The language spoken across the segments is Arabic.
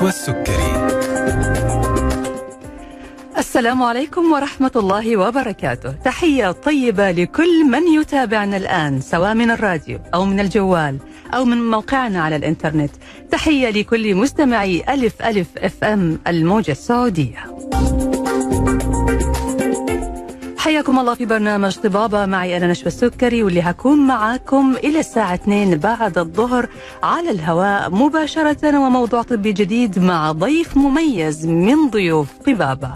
نشوى السكري السلام عليكم ورحمة الله وبركاته. تحية طيبة لكل من يتابعنا الآن سواء من الراديو أو من الجوال أو من موقعنا على الإنترنت. تحية لكل مستمعي ألف ألف FM الموجة السعودية. حياكم الله في برنامج طبابة. معي أنا نشوى السكري واللي هكون معاكم إلى الساعة 2 بعد الظهر على الهواء مباشرة وموضوع طبي جديد مع ضيف مميز من ضيوف طبابة.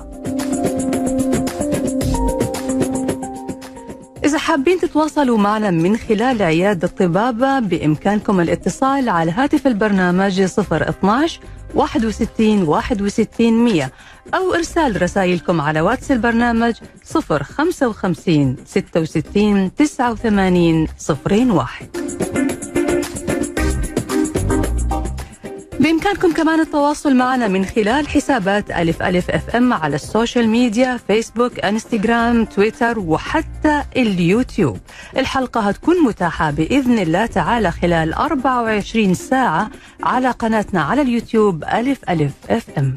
إذا حابين تتواصلوا معنا من خلال عيادة طبابة بإمكانكم الاتصال على هاتف البرنامج 012 61 61 100 أو إرسال رسائلكم على واتس البرنامج 055 66 89 01 بإمكانكم كمان التواصل معنا من خلال حسابات ألف ألف FM على ال social media فيسبوك إنستغرام تويتر وحتى اليوتيوب. الحلقة هتكون متاحة بإذن الله تعالى خلال 24 ساعة على قناتنا على اليوتيوب ألف ألف FM.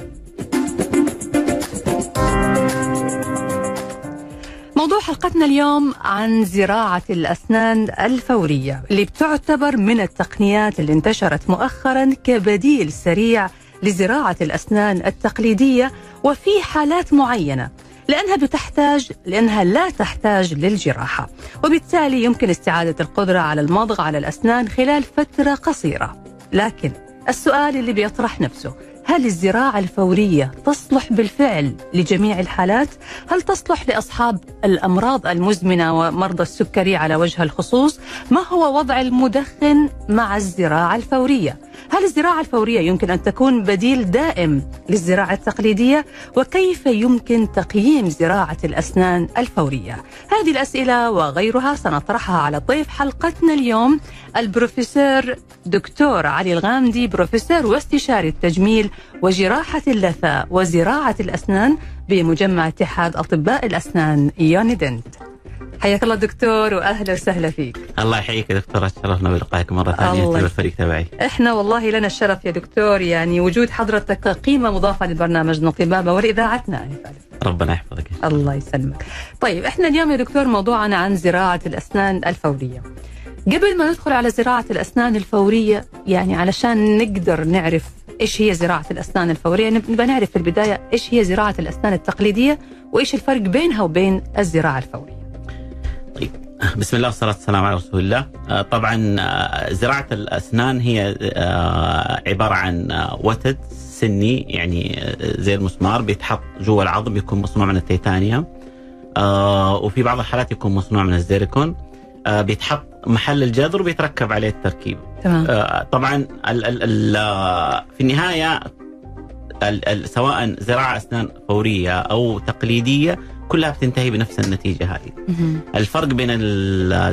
حلقتنا اليوم عن زراعة الأسنان الفورية اللي بتعتبر من التقنيات اللي انتشرت مؤخرا كبديل سريع لزراعة الأسنان التقليدية وفي حالات معينة لأنها بتحتاج لأنها لا تحتاج للجراحة. وبالتالي يمكن استعادة القدرة على المضغ على الأسنان خلال فترة قصيرة. لكن السؤال اللي بيطرح نفسه هل الزراعة الفورية تصلح بالفعل لجميع الحالات؟ هل تصلح لأصحاب الأمراض المزمنة ومرضى السكري على وجه الخصوص؟ ما هو وضع المدخن مع الزراعة الفورية؟ هل الزراعة الفورية يمكن أن تكون بديل دائم للزراعة التقليدية؟ وكيف يمكن تقييم زراعة الأسنان الفورية؟ هذه الأسئلة وغيرها سنطرحها على ضيف حلقتنا اليوم البروفيسور دكتور علي الغامدي بروفيسور واستشاري التجميل وجراحة اللثة وزراعة الأسنان بمجمع اتحاد أطباء الأسنان يونيدنت حياك الله دكتور واهلا وسهلا فيك الله يحييك يا دكتور تشرفنا بلقائك مرة ثانية انت. والفريق تبعي إحنا والله لنا الشرف يا دكتور يعني وجود حضرتك قيمة مضافة لبرنامجنا طبابه ولإذاعتنا يعني ربنا يحفظك الله يسلمك. طيب إحنا اليوم يا دكتور موضوعنا عن زراعة الأسنان الفورية. قبل ما ندخل على زراعة الأسنان الفورية يعني علشان نقدر نعرف إيش هي زراعة الأسنان الفورية نبقى نعرف في البداية إيش هي زراعة الأسنان التقليدية وإيش الفرق بينها وبين الزراعة الفورية. طيب. بسم الله والصلاة والسلام على رسول الله. آه، طبعا آه، زراعة الأسنان هي آه، عبارة عن وتد سني يعني زي المسمار بيتحط جوا العظم يكون مصنوع من التيتانيوم. وفي بعض الحالات يكون مصنوع من الزيريكون. آه، بيتحط محل الجذر وبيتركب عليه التركيب. تمام. طبعا ال ال ال في النهاية ال ال سواء زراعة أسنان فورية أو تقليدية كلها بتنتهي بنفس النتيجة هذه. الفرق بين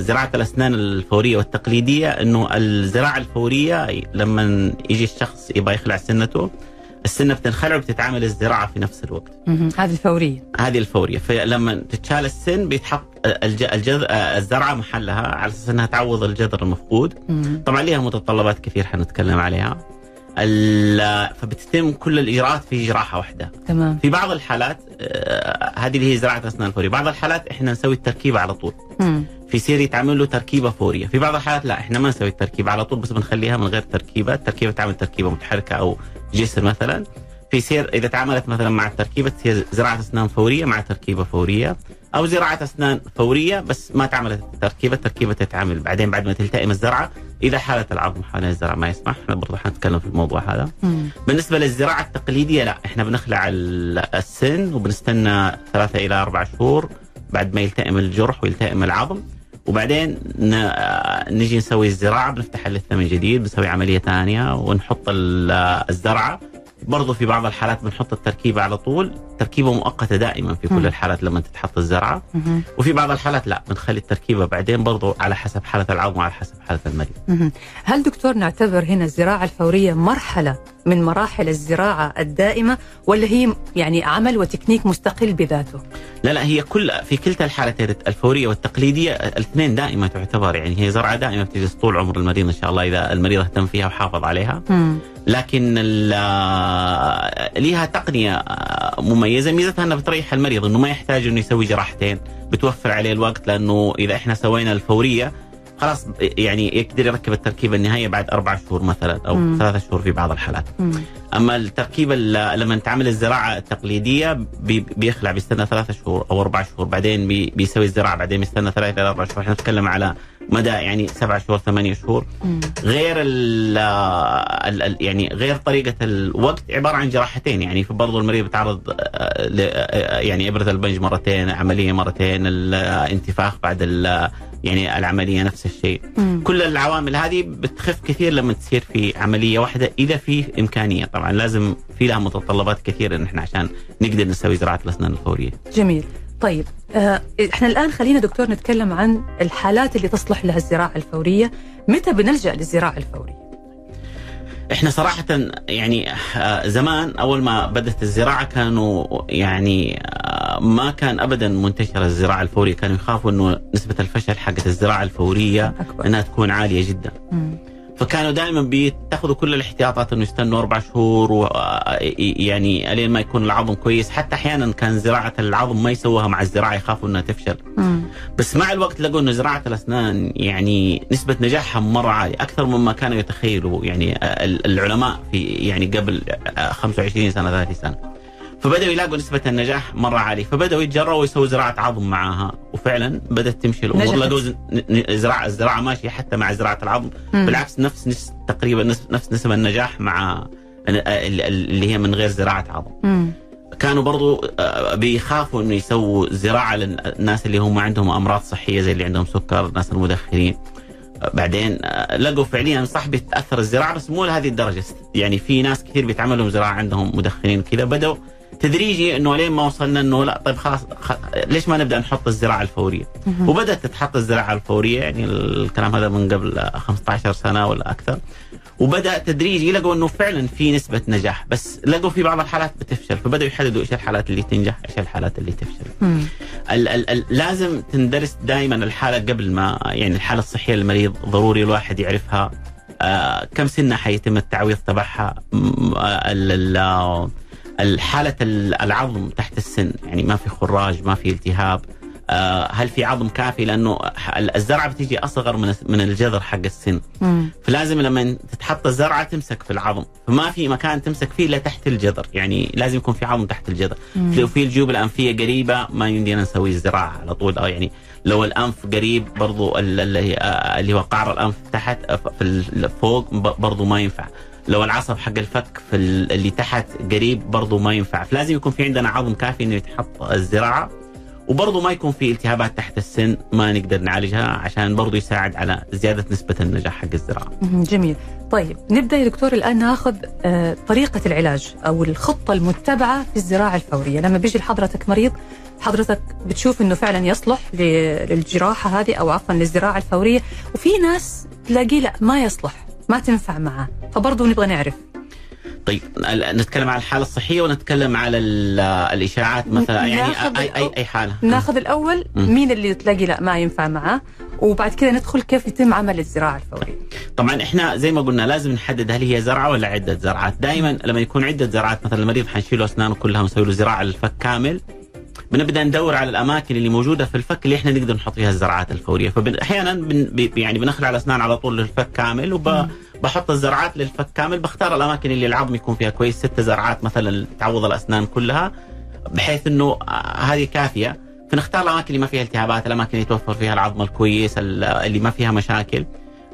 زراعه الأسنان الفورية والتقليدية إنه الزراعة الفورية لما يجي الشخص يبغى يخلع سنته السنة بتنخلع وبتتعامل الزراعة في نفس الوقت. هذه الفورية. هذه الفورية فلما تتشال السن بيتحط الج... الجذ... الزرعة محلها على أساس إنها تعوض الجذر المفقود. طبعا لها متطلبات كثير حنتكلم عليها. فبتتم كل الإجراءات في جراحة واحدة. تمام. في بعض الحالات آه، هذه اللي هي زراعة أسنان فوريه، بعض الحالات إحنا نسوي التركيبه على طول. مم. في سير يتعمل له تركيبة فورية، في بعض الحالات لا إحنا ما نسوي التركيبه على طول بس بنخليها من غير تركيبة، التركيبة تعمل تركيبة متحركة أو جسر مثلا. في سير إذا تعاملت مثلا مع التركيبة تصير زراعة أسنان فورية مع تركيبة فورية، أو زراعة أسنان فورية بس ما تعملت التركيبه، التركيبة تتعمل بعدين بعد ما تلتئم الزرعة إذا حالة العظم حوالين الزرع ما يسمح، إحنا برضه حنتكلم في الموضوع هذا. مم. بالنسبة للزراعة التقليدية لا إحنا بنخلع ال- السن وبنستنى ثلاثة إلى أربع شهور بعد ما يلتئم الجرح ويلتئم العظم وبعدين آه، نجي نسوي الزراعة بنفتح اللثة من جديد بنسوي عملية ثانية ونحط ال- الزرعة برضو في بعض الحالات بنحط التركيبة على طول تركيبة مؤقتة دائما في. كل الحالات لما تتحط الزرعة. وفي بعض الحالات لا بنخلي التركيبة بعدين برضو على حسب حالة العظم وعلى حسب حالة المريض. هل دكتور نعتبر هنا الزراعة الفورية مرحلة من مراحل الزراعة الدائمة ولا هي يعني عمل وتكنيك مستقل بذاته؟ لا لا هي كل في كلتا الحالتين الفورية والتقليدية الاثنين دائما تعتبر يعني هي زرعة دائما بتجلس طول عمر المريض إن شاء الله إذا المريض اهتم فيها وحافظ عليها. لكن ليها تقنية مميزة ميزتها انها بتريح المريض إنه ما يحتاج إنه يسوي جراحتين بتوفر عليه الوقت لأنه إذا إحنا سوينا الفورية خلاص يعني يقدر يركب التركيبة النهائية بعد أربع شهور مثلا أو مم. ثلاثة شهور في بعض الحالات مم. أما التركيبة ال- لما تعمل الزراعة التقليدية بي- بيخلع بيستنى ثلاثة شهور أو أربع شهور بعدين بي- بيسوي الزراعة بعدين بيستنى ثلاثة إلى أربع شهور إحنا نتكلم على مدى يعني سبع شهور ثمانية شهور. مم. غير ال ال ال يعني غير طريقة الوقت عبارة عن جراحتين. يعني برضو المريض بيتعرض آه، ل- آه، يعني إبرة البنج مرتين عملية مرتين الانتفاخ بعد ال- يعني العملية نفس الشيء. مم. كل العوامل هذه بتخف كثير لما تصير في عملية واحدة إذا في إمكانية. طبعا لازم في لها متطلبات كثيرة نحن عشان نقدر نسوي زراعه الأسنان الفورية. جميل. طيب آه، إحنا الآن خلينا دكتور نتكلم عن الحالات اللي تصلح لها الزراعة الفورية. متى بنلجأ للزراعة الفورية؟ إحنا صراحة يعني آه، زمان أول ما بدت الزراعة كانوا يعني آه، ما كان ابدا منتشرة الزراعة الفورية. كانوا يخافوا إنه نسبة الفشل حقت الزراعة الفورية أكبر. إنها تكون عالية جدا. مم. فكانوا دائما بيتخذوا كل الاحتياطات إنه يستنوا أربع شهور و يعني إلين ما يكون العظم كويس. حتى أحيانا كان زراعة العظم ما يسووها مع الزراعة يخافوا إنها تفشل. مم. بس مع الوقت لقوا إنه زراعة الأسنان يعني نسبة نجاحها مرة عالية أكثر مما كانوا يتخيلوا. يعني ال- العلماء في يعني قبل 25 سنة 30 سنة. فبدأوا يلاقوا نسبة النجاح مرة عالية. فبدأوا يتجرؤوا يسووا زراعة عظم معاها. وفعلا بدأت تمشي الأمور. نجحت. لقوا ز- ن- ن- زراعه الزراعة ماشية حتى مع زراعة العظم. مم. بالعكس نفس نفس تقريبا نفس, نفس نسب النجاح مع ال- ال- اللي هي من غير زراعة عظم. مم. كانوا برضو آه، بيخافوا إنه يسووا زراعة للناس اللي هم عندهم أمراض صحية زي اللي عندهم سكر الناس المدخنين. آه، بعدين آه، لقوا فعليا صح بتأثر الزراعة بس مو لهذه الدرجة. يعني في ناس كثير بيتعملوا زراعة عندهم مدخنين كذا بدأوا تدريجي إنه لين ما وصلنا إنه لا طيب خلاص خ... ليش ما نبدأ نحط الزراعة الفورية؟ وبدأت تتحط الزراعة الفورية يعني الكلام هذا من قبل آه، 15 سنة ولا أكثر. وبدأ تدريجي لقوا إنه فعلا في نسبة نجاح بس لقوا في بعض الحالات بتفشل فبدأوا يحددوا إيش الحالات اللي تنجح إيش الحالات اللي تفشل. ال ال ال لازم تندرس دائما الحالة قبل ما يعني الحالة الصحية للمريض ضروري الواحد يعرفها. آه كم سنة حيتم التعويض تبعها؟ آه، ال- العظم تحت السن يعني ما في خراج ما في التهاب. آه هل في عظم كافي؟ لأنه الزرعة بتيجي أصغر من من الجذر حق السن. مم. فلازم لما تتحط الزرعة تمسك في العظم. فما في مكان تمسك فيه إلا تحت الجذر. يعني لازم يكون في عظم تحت الجذر. مم. لو في الجيوب الأنفية قريبة ما يمدينا نسوي الزراعة على طول. أو يعني لو الأنف قريب برضو اللي آه، اللي هو قعر الأنف تحت آه، فوق برضو ما ينفع. لو العصب حق الفك في ال- اللي تحت قريب برضو ما ينفع. فلازم يكون في عندنا عظم كافي إنه يتحط الزراعة وبرضه ما يكون في التهابات تحت السن ما نقدر نعالجها عشان برضه يساعد على زيادة نسبة النجاح حق الزراعة. جميل. طيب نبدأ يا دكتور الآن ناخذ آه، طريقة العلاج أو الخطة المتبعة في الزراعة الفورية. لما بيجي لحضرتك مريض حضرتك بتشوف إنه فعلا يصلح للجراحة هذه أو عفوا للزراعة الفورية وفي ناس تلاقيه لا ما يصلح. ما تنفع معاه فبرضه نبغى نعرف طيب نتكلم عن الحالة الصحية ونتكلم على ال- الإشاعات مثلا يعني اي اي اي حالة. ناخذ الأول. مين اللي تلاقي لا ما ينفع معاه وبعد كذا ندخل كيف يتم عمل الزراعة الفوريه طبعا إحنا زي ما قلنا لازم نحدد هل هي زرعة ولا عدة زرعات، دائما لما يكون عدة زرعات مثلا المريض حنشيله أسنانه كلها ونسوي له زراعة للفك كامل بنبدأ ندور على الأماكن اللي موجودة في الفك اللي إحنا نقدر نحط فيها الزراعات الفورية، فاحيانا بن يعني بنخلع الأسنان على طول للفك كامل وبحط الزرعات للفك كامل. بختار الأماكن اللي العظم يكون فيها كويس. ست زرعات مثلا تعوض الأسنان كلها بحيث إنه آه، هذه كافية. فنختار الأماكن اللي ما فيها التهابات، الأماكن اللي يتوفر فيها العظم الكويس ال- اللي ما فيها مشاكل.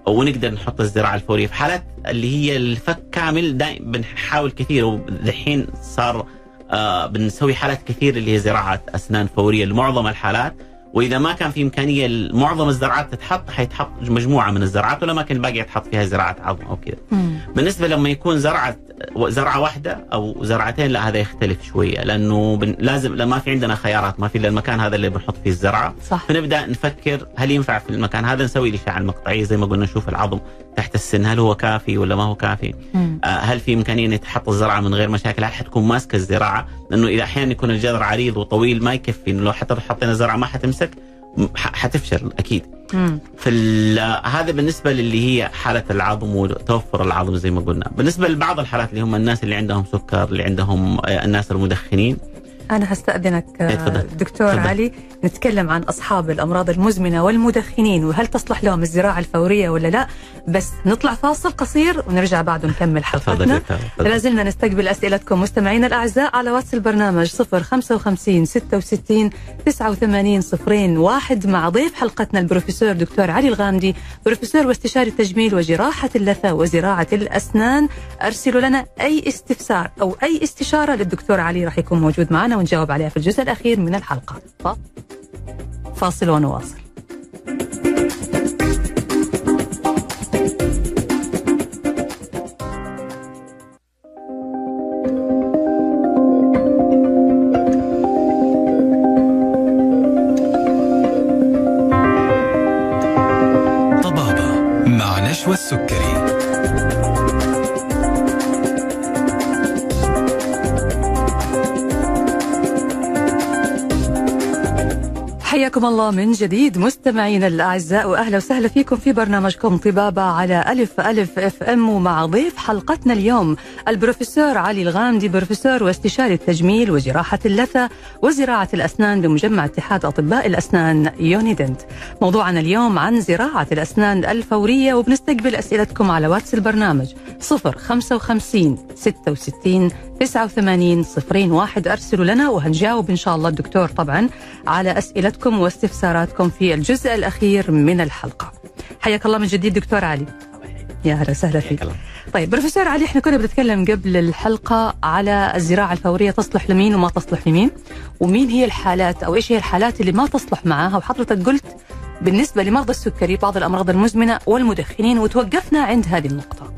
ونقدر نحط الزراعة الفورية في حالات اللي هي الفك كامل دائما بنحاول كثير. ودحين صار بنسوي حالات كثير اللي هي زراعة أسنان فورية لمعظم الحالات. وإذا ما كان في إمكانية معظم الزرعات تتحط حيتحط مجموعة من الزرعات والاماكن الباقيه تحط فيها زراعة عظم أو كذا. بالنسبة لما يكون زرعة زرعة واحدة أو زرعتين لا هذا يختلف شوية لأنه بن لازم لما في عندنا خيارات ما في إلا المكان هذا اللي بنحط فيه الزرعة. صح. فنبدأ نفكر هل ينفع في المكان هذا نسوي الاشعه المقطعيه زي ما قلنا نشوف العظم تحت السن هل هو كافي ولا ما هو كافي؟ مم. آه، هل في إمكانية ان تحط الزرعة من غير مشاكل؟ هل حتكون ماسكة الزراعة؟ لأنه اذا أحيانا يكون الجذر عريض وطويل ما يكفي إنه لو حتى حطينا زرعه ما حتمسك حتفشل أكيد. فهذا بالنسبة للي هي حالة العظم وتوفر العظم زي ما قلنا بالنسبة لبعض الحالات اللي هم الناس اللي عندهم سكر اللي عندهم آه، الناس المدخنين أنا هستأذنك آه، تفضل. دكتور تفضل. علي نتكلم عن أصحاب الأمراض المزمنة والمدخنين وهل تصلح لهم الزراعة الفورية ولا لا بس نطلع فاصل قصير ونرجع بعد نكمل حلقتنا دكتور تفضل. لا زلنا نستقبل أسئلتكم مستمعينا الأعزاء على واتس البرنامج 055 66 89 صفرين واحد مع ضيف حلقتنا البروفيسور دكتور علي الغامدي بروفيسور واستشاري التجميل وجراحة اللثة وزراعة الأسنان أرسلوا لنا أي استفسار أو أي استشارة للدكتور علي راح يكون موجود معنا ونجاوب عليها في الجزء الأخير من الحلقة. فاصل ونواصل. حياكم الله من جديد مستمعينا الأعزاء وأهلا وسهلا فيكم في برنامجكم طبابة على ألف ألف FM ومع ضيف حلقتنا اليوم البروفيسور علي الغامدي بروفيسور واستشاري التجميل وجراحة اللثة وزراعة الأسنان بمجمع اتحاد أطباء الأسنان يونيدنت. موضوعنا اليوم عن زراعة الأسنان الفورية وبنستقبل أسئلتكم على واتس البرنامج 055 66 89 صفرين واحد. أرسلوا لنا وهنجاوب إن شاء الله الدكتور طبعا على أسئلتكم واستفساراتكم في الجزء الأخير من الحلقة. حياك الله من جديد دكتور علي. يا أهلا وسهلا فيك. طيب بروفيسور علي إحنا كنا بنتكلم قبل الحلقة على الزراعة الفورية تصلح لمين وما تصلح لمين؟ ومين هي الحالات أو إيش هي الحالات اللي ما تصلح معاها؟ وحضرتك قلت بالنسبة لمرضى السكري بعض الأمراض المزمنة والمدخنين وتوقفنا عند هذه النقطة.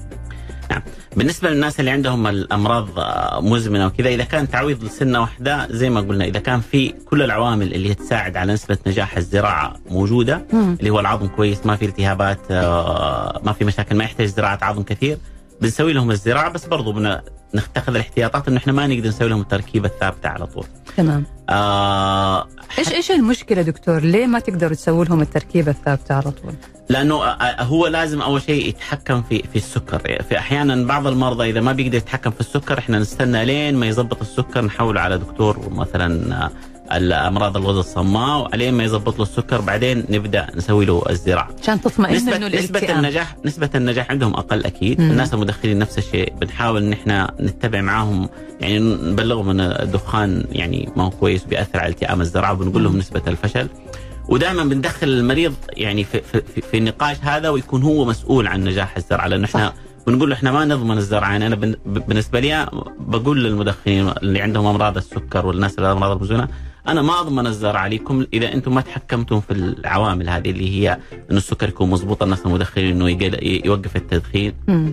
نعم بالنسبة للناس اللي عندهم الأمراض آه، مزمنة وكذا إذا كان تعويض لسنة واحدة زي ما قلنا إذا كان في كل العوامل اللي تساعد على نسبة نجاح الزراعة موجودة مم. اللي هو العظم كويس ما في التهابات آه، ما في مشاكل ما يحتاج زراعة عظم كثير بنسوي لهم الزراعة بس برضو بن- نتخذ الاحتياطات إنه إحنا ما نقدر نسوي لهم التركيبة الثابتة على طول. تمام آه إيش إيش المشكلة دكتور؟ ليه ما تقدروا تسووا لهم التركيبة الثابتة على طول؟ لأنه هو لازم أول شيء يتحكم في في السكر، في أحيانا بعض المرضى إذا ما بيقدر يتحكم في السكر إحنا نستنى لين ما يظبط السكر نحوله على دكتور مثلا آه، الأمراض الغدد الصماء وعلين ما يظبط له السكر بعدين نبدأ نسوي له الزراعة. عشان تطمئن نسبة إنه نسبة النجاح نسبة النجاح عندهم أقل أكيد، مم. الناس المدخنين نفس الشيء، بنحاول إن إحنا نتبع معاهم يعني نبلغهم إن الدخان يعني ما هو كويس وبيأثر على التئام الزرعة وبنقول لهم. نسبة الفشل. ودائما بندخل المريض يعني في, في, في, في النقاش هذا ويكون هو مسؤول عن نجاح الزرعة لأنه إحنا صح. بنقول له إحنا ما نضمن الزرعه يعني أنا بالنسبة لي بقول للمدخنين اللي عندهم أمراض السكر والناس اللي الامراض المزمنه أنا ما أضمن الزرعه عليكم إذا أنتم ما تحكمتم في العوامل هذه اللي هي إنه السكر يكون مضبوط الناس المدخنين إنه يوقف التدخين مم.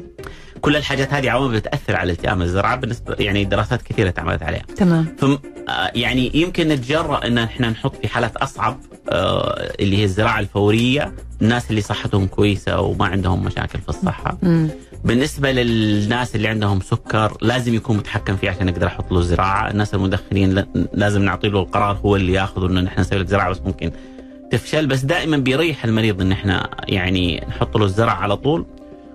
كل الحاجات هذه عوامل بتأثر على التئام الزرعه بالنسبة يعني دراسات كثيرة اتعملت عليها تمام ثم آه، يعني يمكن نتجرأ إن إحنا نحط في حالات أصعب آه، اللي هي الزراعة الفورية الناس اللي صحتهم كويسة وما عندهم مشاكل في الصحة مم. بالنسبة للناس اللي عندهم سكر لازم يكون متحكم فيه عشان نقدر أحط له زراعة، الناس المدخنين لازم نعطي له القرار هو اللي ياخذه إنه نحن نسوي لك زراعة بس ممكن تفشل. بس دائما بيريح المريض إن إحنا يعني نحط له الزرع على طول.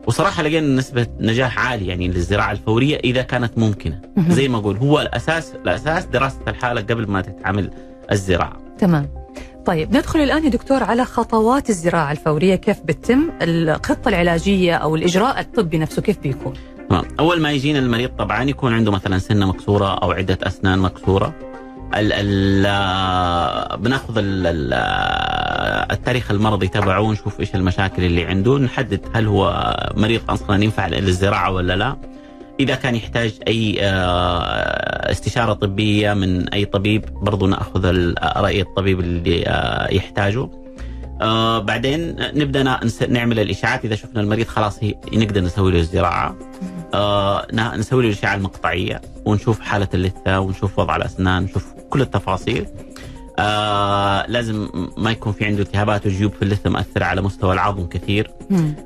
وصراحة لقينا نسبة نجاح عالية يعني للزراعة الفورية إذا كانت ممكنة. مهم. زي ما أقول هو الأساس الأساس دراسة الحالة قبل ما تتعمل الزراعة. تمام. طيب ندخل الآن يا دكتور على خطوات الزراعة الفورية كيف بتتم الخطة العلاجية أو الإجراء الطبي نفسه كيف بيكون؟ تمام أول ما يجينا المريض طبعا يكون عنده مثلا سنة مكسورة أو عدة أسنان مكسورة. ال ال بناخذ ال ال التاريخ المرضي تبعه ونشوف إيش المشاكل اللي عنده نحدد هل هو مريض أصلا ينفع للزراعة ولا لا. إذا كان يحتاج أي آه، استشارة طبية من أي طبيب برضو نأخذ ال- رأي الطبيب اللي آه، يحتاجه. آه بعدين نبدأ نس- نعمل الإشاعات. إذا شفنا المريض خلاص نقدر نسوي له الزراعة. آه ن- نسوي له الاشعه المقطعية ونشوف حالة اللثة ونشوف وضع الأسنان نشوف كل التفاصيل. آه لازم ما يكون في عنده التهابات وجيوب في اللثة مأثره على مستوى العظم كثير.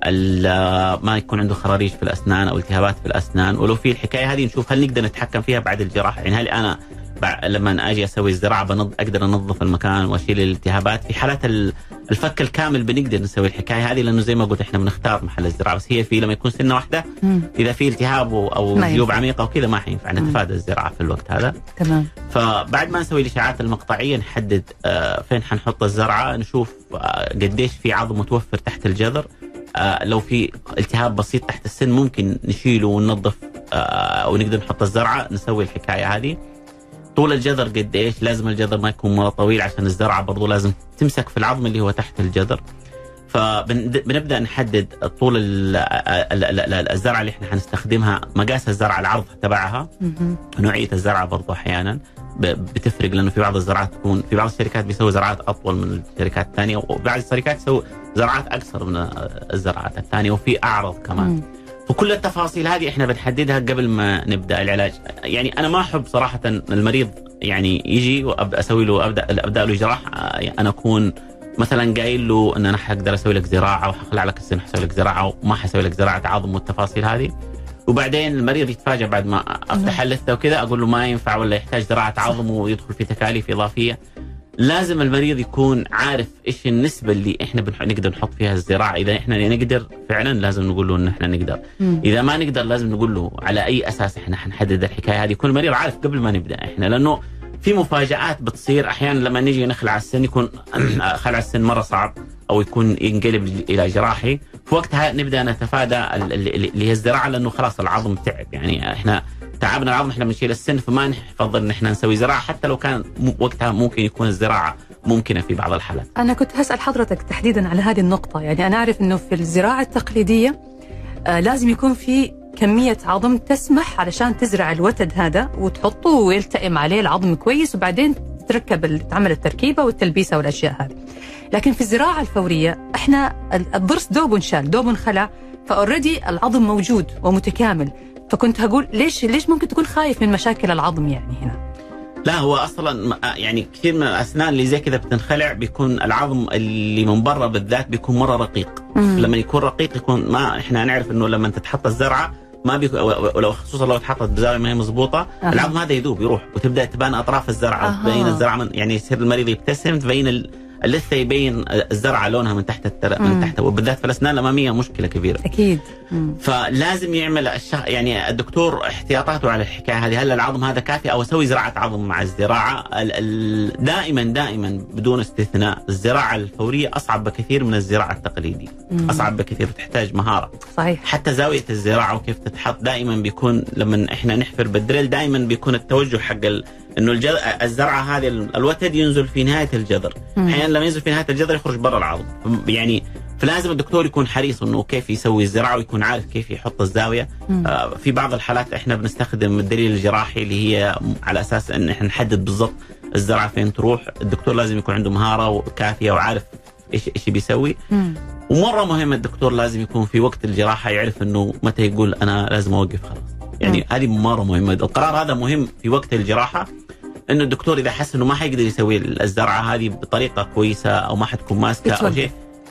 ال- ما يكون عنده خراريج في الأسنان أو التهابات في الأسنان. ولو في الحكاية هذه نشوف هل نقدر نتحكم فيها بعد الجراحة. يعني هل أنا لما أجي أسوي الزراعة بنض أقدر أنظف المكان وأشيل الالتهابات. في حالات ال- الفك الكامل بنقدر نسوي الحكاية هذه لأنه زي ما قلت إحنا بنختار محل الزراعة. بس هي في لما يكون سنة واحدة مم. إذا في التهاب أو جيوب. عميقة وكذا ما حينفع. نتفادى الزراعة في الوقت هذا. تمام. فبعد ما نسوي الإشاعات المقطعية نحدد آه، فين حنحط الزرعة. نشوف آه، قديش في عظم متوفر تحت الجذر. آه، لو في التهاب بسيط تحت السن ممكن نشيله وننظف آه، ونقدر نحط الزرعة. نسوي الحكاية هذه. طول الجذر قديش؟ لازم الجذر ما يكون مرة طويل عشان الزرعة برضو لازم تمسك في العظم اللي هو تحت الجذر. فبنبدا نحدد طول ال- ال- ال- ال- الزرعة اللي إحنا حنستخدمها مقاس الزرعة العرض تبعها. نوعيه الزرعة برضو أحيانا. بتفرق لأنه في بعض الزراعات تكون في بعض الشركات بيسوي زراعات أطول من الشركات الثانية وبعض الشركات تسوي زراعات اقصر من الزراعات الثانية وفي أعرض كمان. مم. وكل التفاصيل هذه إحنا بنحددها قبل ما نبدأ العلاج. يعني أنا ما أحب صراحة المريض يعني يجي وأبدأ أسوي له أبدأ أبدأ له جراح. آه، أنا أكون مثلا قايل له إن أنا حقدر أسوي لك زراعة وحخلع لك السن حسوي لك زراعة وما حسوي لك زراعة عظم والتفاصيل هذه. وبعدين المريض يتفاجئ بعد ما أفتح اللثه وكذا أقول له ما ينفع ولا يحتاج زراعة عظم ويدخل في تكاليف إضافية. لازم المريض يكون عارف إيش النسبة اللي إحنا. نقدر نحط فيها الزراعة إذا إحنا نقدر فعلا لازم نقول له إن إحنا نقدر مم. إذا ما نقدر لازم نقول له على أي أساس إحنا حنحدد الحكاية هذه يكون المريض عارف قبل ما نبدأ إحنا لأنه في مفاجآت بتصير أحيانا لما نيجي نخلع السن يكون خلع السن مرة صعب أو يكون ينقلب إلى جراحي في وقتها نبدأ نتفادى ال- ال- اللي هي الزراعة لأنه خلاص العظم تعب يعني إحنا تعبنا العظم إحنا بنشيل السن فما نفضل إن إحنا نسوي زراعة حتى لو كان وقتها ممكن يكون الزراعة ممكنة في بعض الحالات. أنا كنت هسأل حضرتك تحديدا على هذه النقطة يعني أنا أعرف أنه في الزراعة التقليدية آه لازم يكون في كمية عظم تسمح علشان تزرع الوتد هذا وتحطه ويلتئم عليه العظم كويس وبعدين تركب تعمل التركيبة والتلبيسة والأشياء هذه. لكن في الزراعة الفورية إحنا ال- الضرس دوب انشال دوب انخلع فاوريدي العظم موجود ومتكامل. فكنت هقول ليش ليش ممكن تكون خايف من مشاكل العظم يعني هنا لا هو أصلا يعني كثير من الأسنان اللي زي كذا بتنخلع بيكون العظم اللي من برا بالذات بيكون مرة رقيق مم. لما يكون رقيق يكون ما إحنا نعرف إنه لما تتحط الزرعة ما بيكون ولو خصوصا لو اتحطت بزاويه ما هي مضبوطة أها. العظم هذا يدوب يروح وتبدأ تبان أطراف الزرعة أها. تبين الزرعة من يعني يصير المريض يبتسم تبين اللثه يبين الزرعة لونها من تحت التر... من تحت وبالذات في الاسنان الاماميه مشكلة كبيرة. أكيد. مم. فلازم يعمل الشخ... يعني الدكتور احتياطاته على الحكاية هذه هل العظم هذا كافي أو أسوي زراعة عظم مع الزراعة؟ ال... ال... دائما دائما بدون استثناء الزراعة الفورية أصعب بكثير من الزراعة التقليدية. مم. أصعب بكثير بتحتاج مهارة. صحيح. حتى زاوية الزراعة وكيف تتحط دائما بيكون لما إحنا نحفر بالدريل دائما بيكون التوجه حق ال... إنه الج... الزرعة هذه ال- الوتد ينزل في نهاية الجذر. أحيانا لما ينزل في نهاية الجذر يخرج برا العظم يعني فلازم الدكتور يكون حريص إنه كيف يسوي الزراعة ويكون عارف كيف يحط الزاوية. آه في بعض الحالات إحنا بنستخدم الدليل الجراحي اللي هي على أساس إن إحنا نحدد بالضبط الزرعه فين تروح. الدكتور لازم يكون عنده مهارة كافيه وعارف إيش إيش بيسوي مم. ومرة مهم الدكتور لازم يكون في وقت الجراحة يعرف إنه متى يقول أنا لازم أوقف خلاص. يعني هذه مرة مهمة. القرار هذا مهم في وقت الجراحة. إنه الدكتور إذا حس إنه ما حيقدر يسوي الزرعة هذه بطريقة كويسة أو ما حتكون ماسكة أو. شيء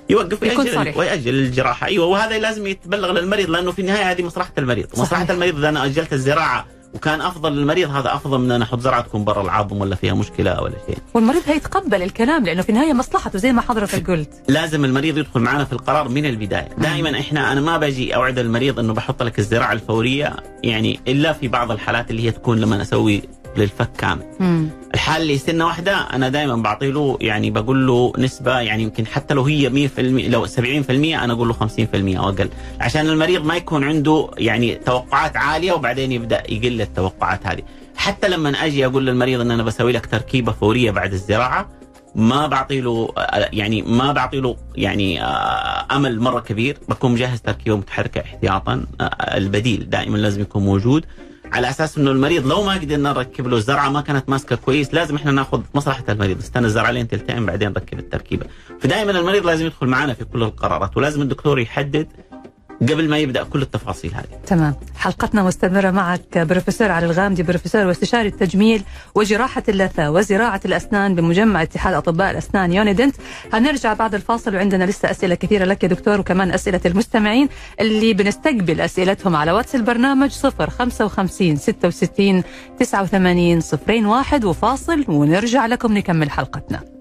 يوقف ويأجل. ويأجل الجراحة أيوه وهذا لازم يتبلغ للمريض لأنه في النهاية هذه مصلحة المريض صحيح. مصلحة المريض إذا أنا أجلت الزراعة وكان أفضل للمريض هذا أفضل من أن أحط زرعه تكون برا العظم ولا فيها مشكلة ولا شيء والمريض هيتقبل الكلام لأنه في النهاية مصلحته زي ما حضرتك قلت لازم المريض يدخل معنا في القرار من البداية دائما إحنا أنا ما باجي أوعد المريض إنه بحط لك الزراعة الفورية يعني إلا في بعض الحالات اللي هي تكون لما أسوي للفك كامل. مم. الحال اللي سنة واحدة أنا دائما بعطي له يعني بقول له نسبة يعني يمكن حتى لو هي 100% لو 70% أنا أقول له 50% أو أقل. عشان المريض ما يكون عنده يعني توقعات عالية وبعدين يبدأ يقل التوقعات هذه. حتى لما أجي أقول للمريض إن أنا بسوي لك تركيبة فورية بعد الزراعة ما بعطي له يعني ما بعطي له يعني آه، أمل مرة كبير. بكون مجهز تركيبة متحركة احتياطا آه، البديل دائما لازم يكون موجود. على أساس إنه المريض لو ما قدرنا نركب له الزرعة ما كانت ماسكة كويس لازم إحنا ناخذ مصلحة المريض. نستنى الزرعة لين تلتئم بعدين نركب التركيبة. فدائما المريض لازم يدخل معنا في كل القرارات ولازم الدكتور يحدد قبل ما يبدأ كل التفاصيل هذه. تمام. حلقتنا مستمرة معك بروفيسور علي الغامدي بروفيسور واستشاري التجميل وجراحة اللثة وزراعة الأسنان بمجمع اتحاد أطباء الأسنان يونيدنت. هنرجع بعد الفاصل وعندنا لسه أسئلة كثيرة لك يا دكتور وكمان أسئلة المستمعين اللي بنستقبل أسئلتهم على واتس البرنامج 055 66 89 01 وفاصل ونرجع لكم نكمل حلقتنا.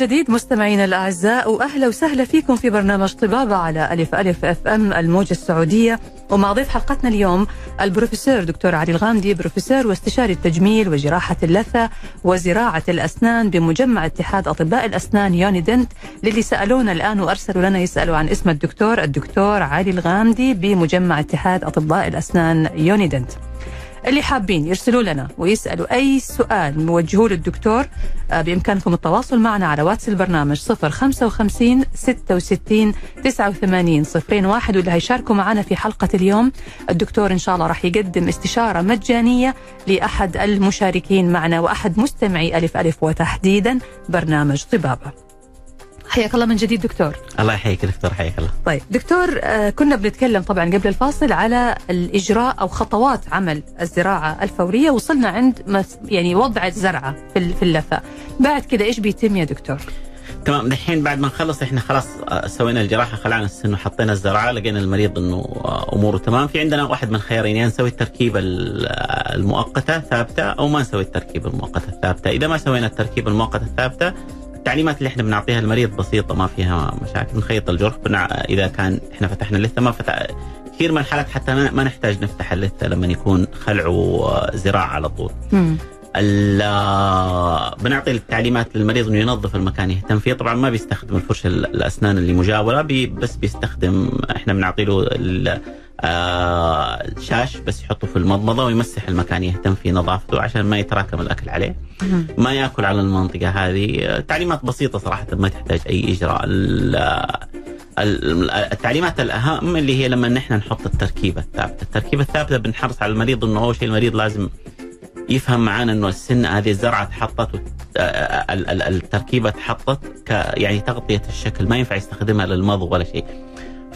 جديد مستمعينا الأعزاء وأهلا وسهلا فيكم في برنامج طبابة على ألف ألف FM الموجة السعودية. ومع ضيف حلقتنا اليوم البروفيسور دكتور علي الغامدي بروفيسور واستشاري التجميل وجراحة اللثة وزراعة الأسنان بمجمع اتحاد أطباء الأسنان يونيدنت للي سألونا الآن وأرسلوا لنا يسألوا عن اسم الدكتور الدكتور علي الغامدي بمجمع اتحاد أطباء الأسنان يونيدنت اللي حابين يرسلوا لنا ويسألوا أي سؤال موجهوه للدكتور آه، بإمكانكم التواصل معنا على واتس البرنامج 055 66 89 01 واللي هيشاركوا معنا في حلقة اليوم. الدكتور إن شاء الله راح يقدم استشارة مجانية لأحد المشاركين معنا وأحد مستمعي ألف ألف وتحديدا برنامج طبابة. حياك الله من جديد دكتور. الله يحييك دكتور حياك الله. طيب دكتور آه، كنا بنتكلم طبعا قبل الفاصل على الإجراء أو خطوات عمل الزراعة الفورية وصلنا عند يعني وضع الزرعة في ال- في اللثه بعد كده إيش بيتم يا دكتور؟ تمام دحين بعد ما نخلص إحنا خلاص آه، سوينا الجراحة خلعنا السن وحطينا الزراعة لقينا المريض إنه آه، أموره تمام. في عندنا واحد من الخيارين يا نسوي التركيبه ال- المؤقتة ثابته أو ما نسوي التركيبه المؤقتة الثابتة. إذا ما سوينا التركيبه المؤقتة الثابتة التعليمات اللي إحنا بنعطيها المريض بسيطة ما فيها مشاكل. بنخيط الجرح بنع... إذا كان إحنا فتحنا اللثة ما فتح كثير من الحالات حتى ما ما نحتاج نفتح اللثة لما يكون خلع وزراعة على طول. مم. ال- بنعطي التعليمات للمريض إنه ينظف المكان يهتم فيه. طبعا ما بيستخدم الفرشه ال- الأسنان اللي مجاوره بي بس بيستخدم إحنا بنعطي له آه، الشاش بس يحطه في المضمضه ويمسح المكان يهتم في نظافته عشان ما يتراكم الأكل عليه. مم. ما يأكل على المنطقة هذه. تعليمات بسيطة صراحة ما تحتاج أي إجراء. ال- ال- التعليمات الأهم اللي هي لما نحن نحط التركيبة الثابتة، التركيبة الثابتة بنحرص على المريض إنه أول شيء المريض لازم يفهم معانا إنه السن هذه الزرعة تحطت التركيبة تحطت يعني تغطية الشكل. ما ينفع يستخدمها للمضغ ولا شيء.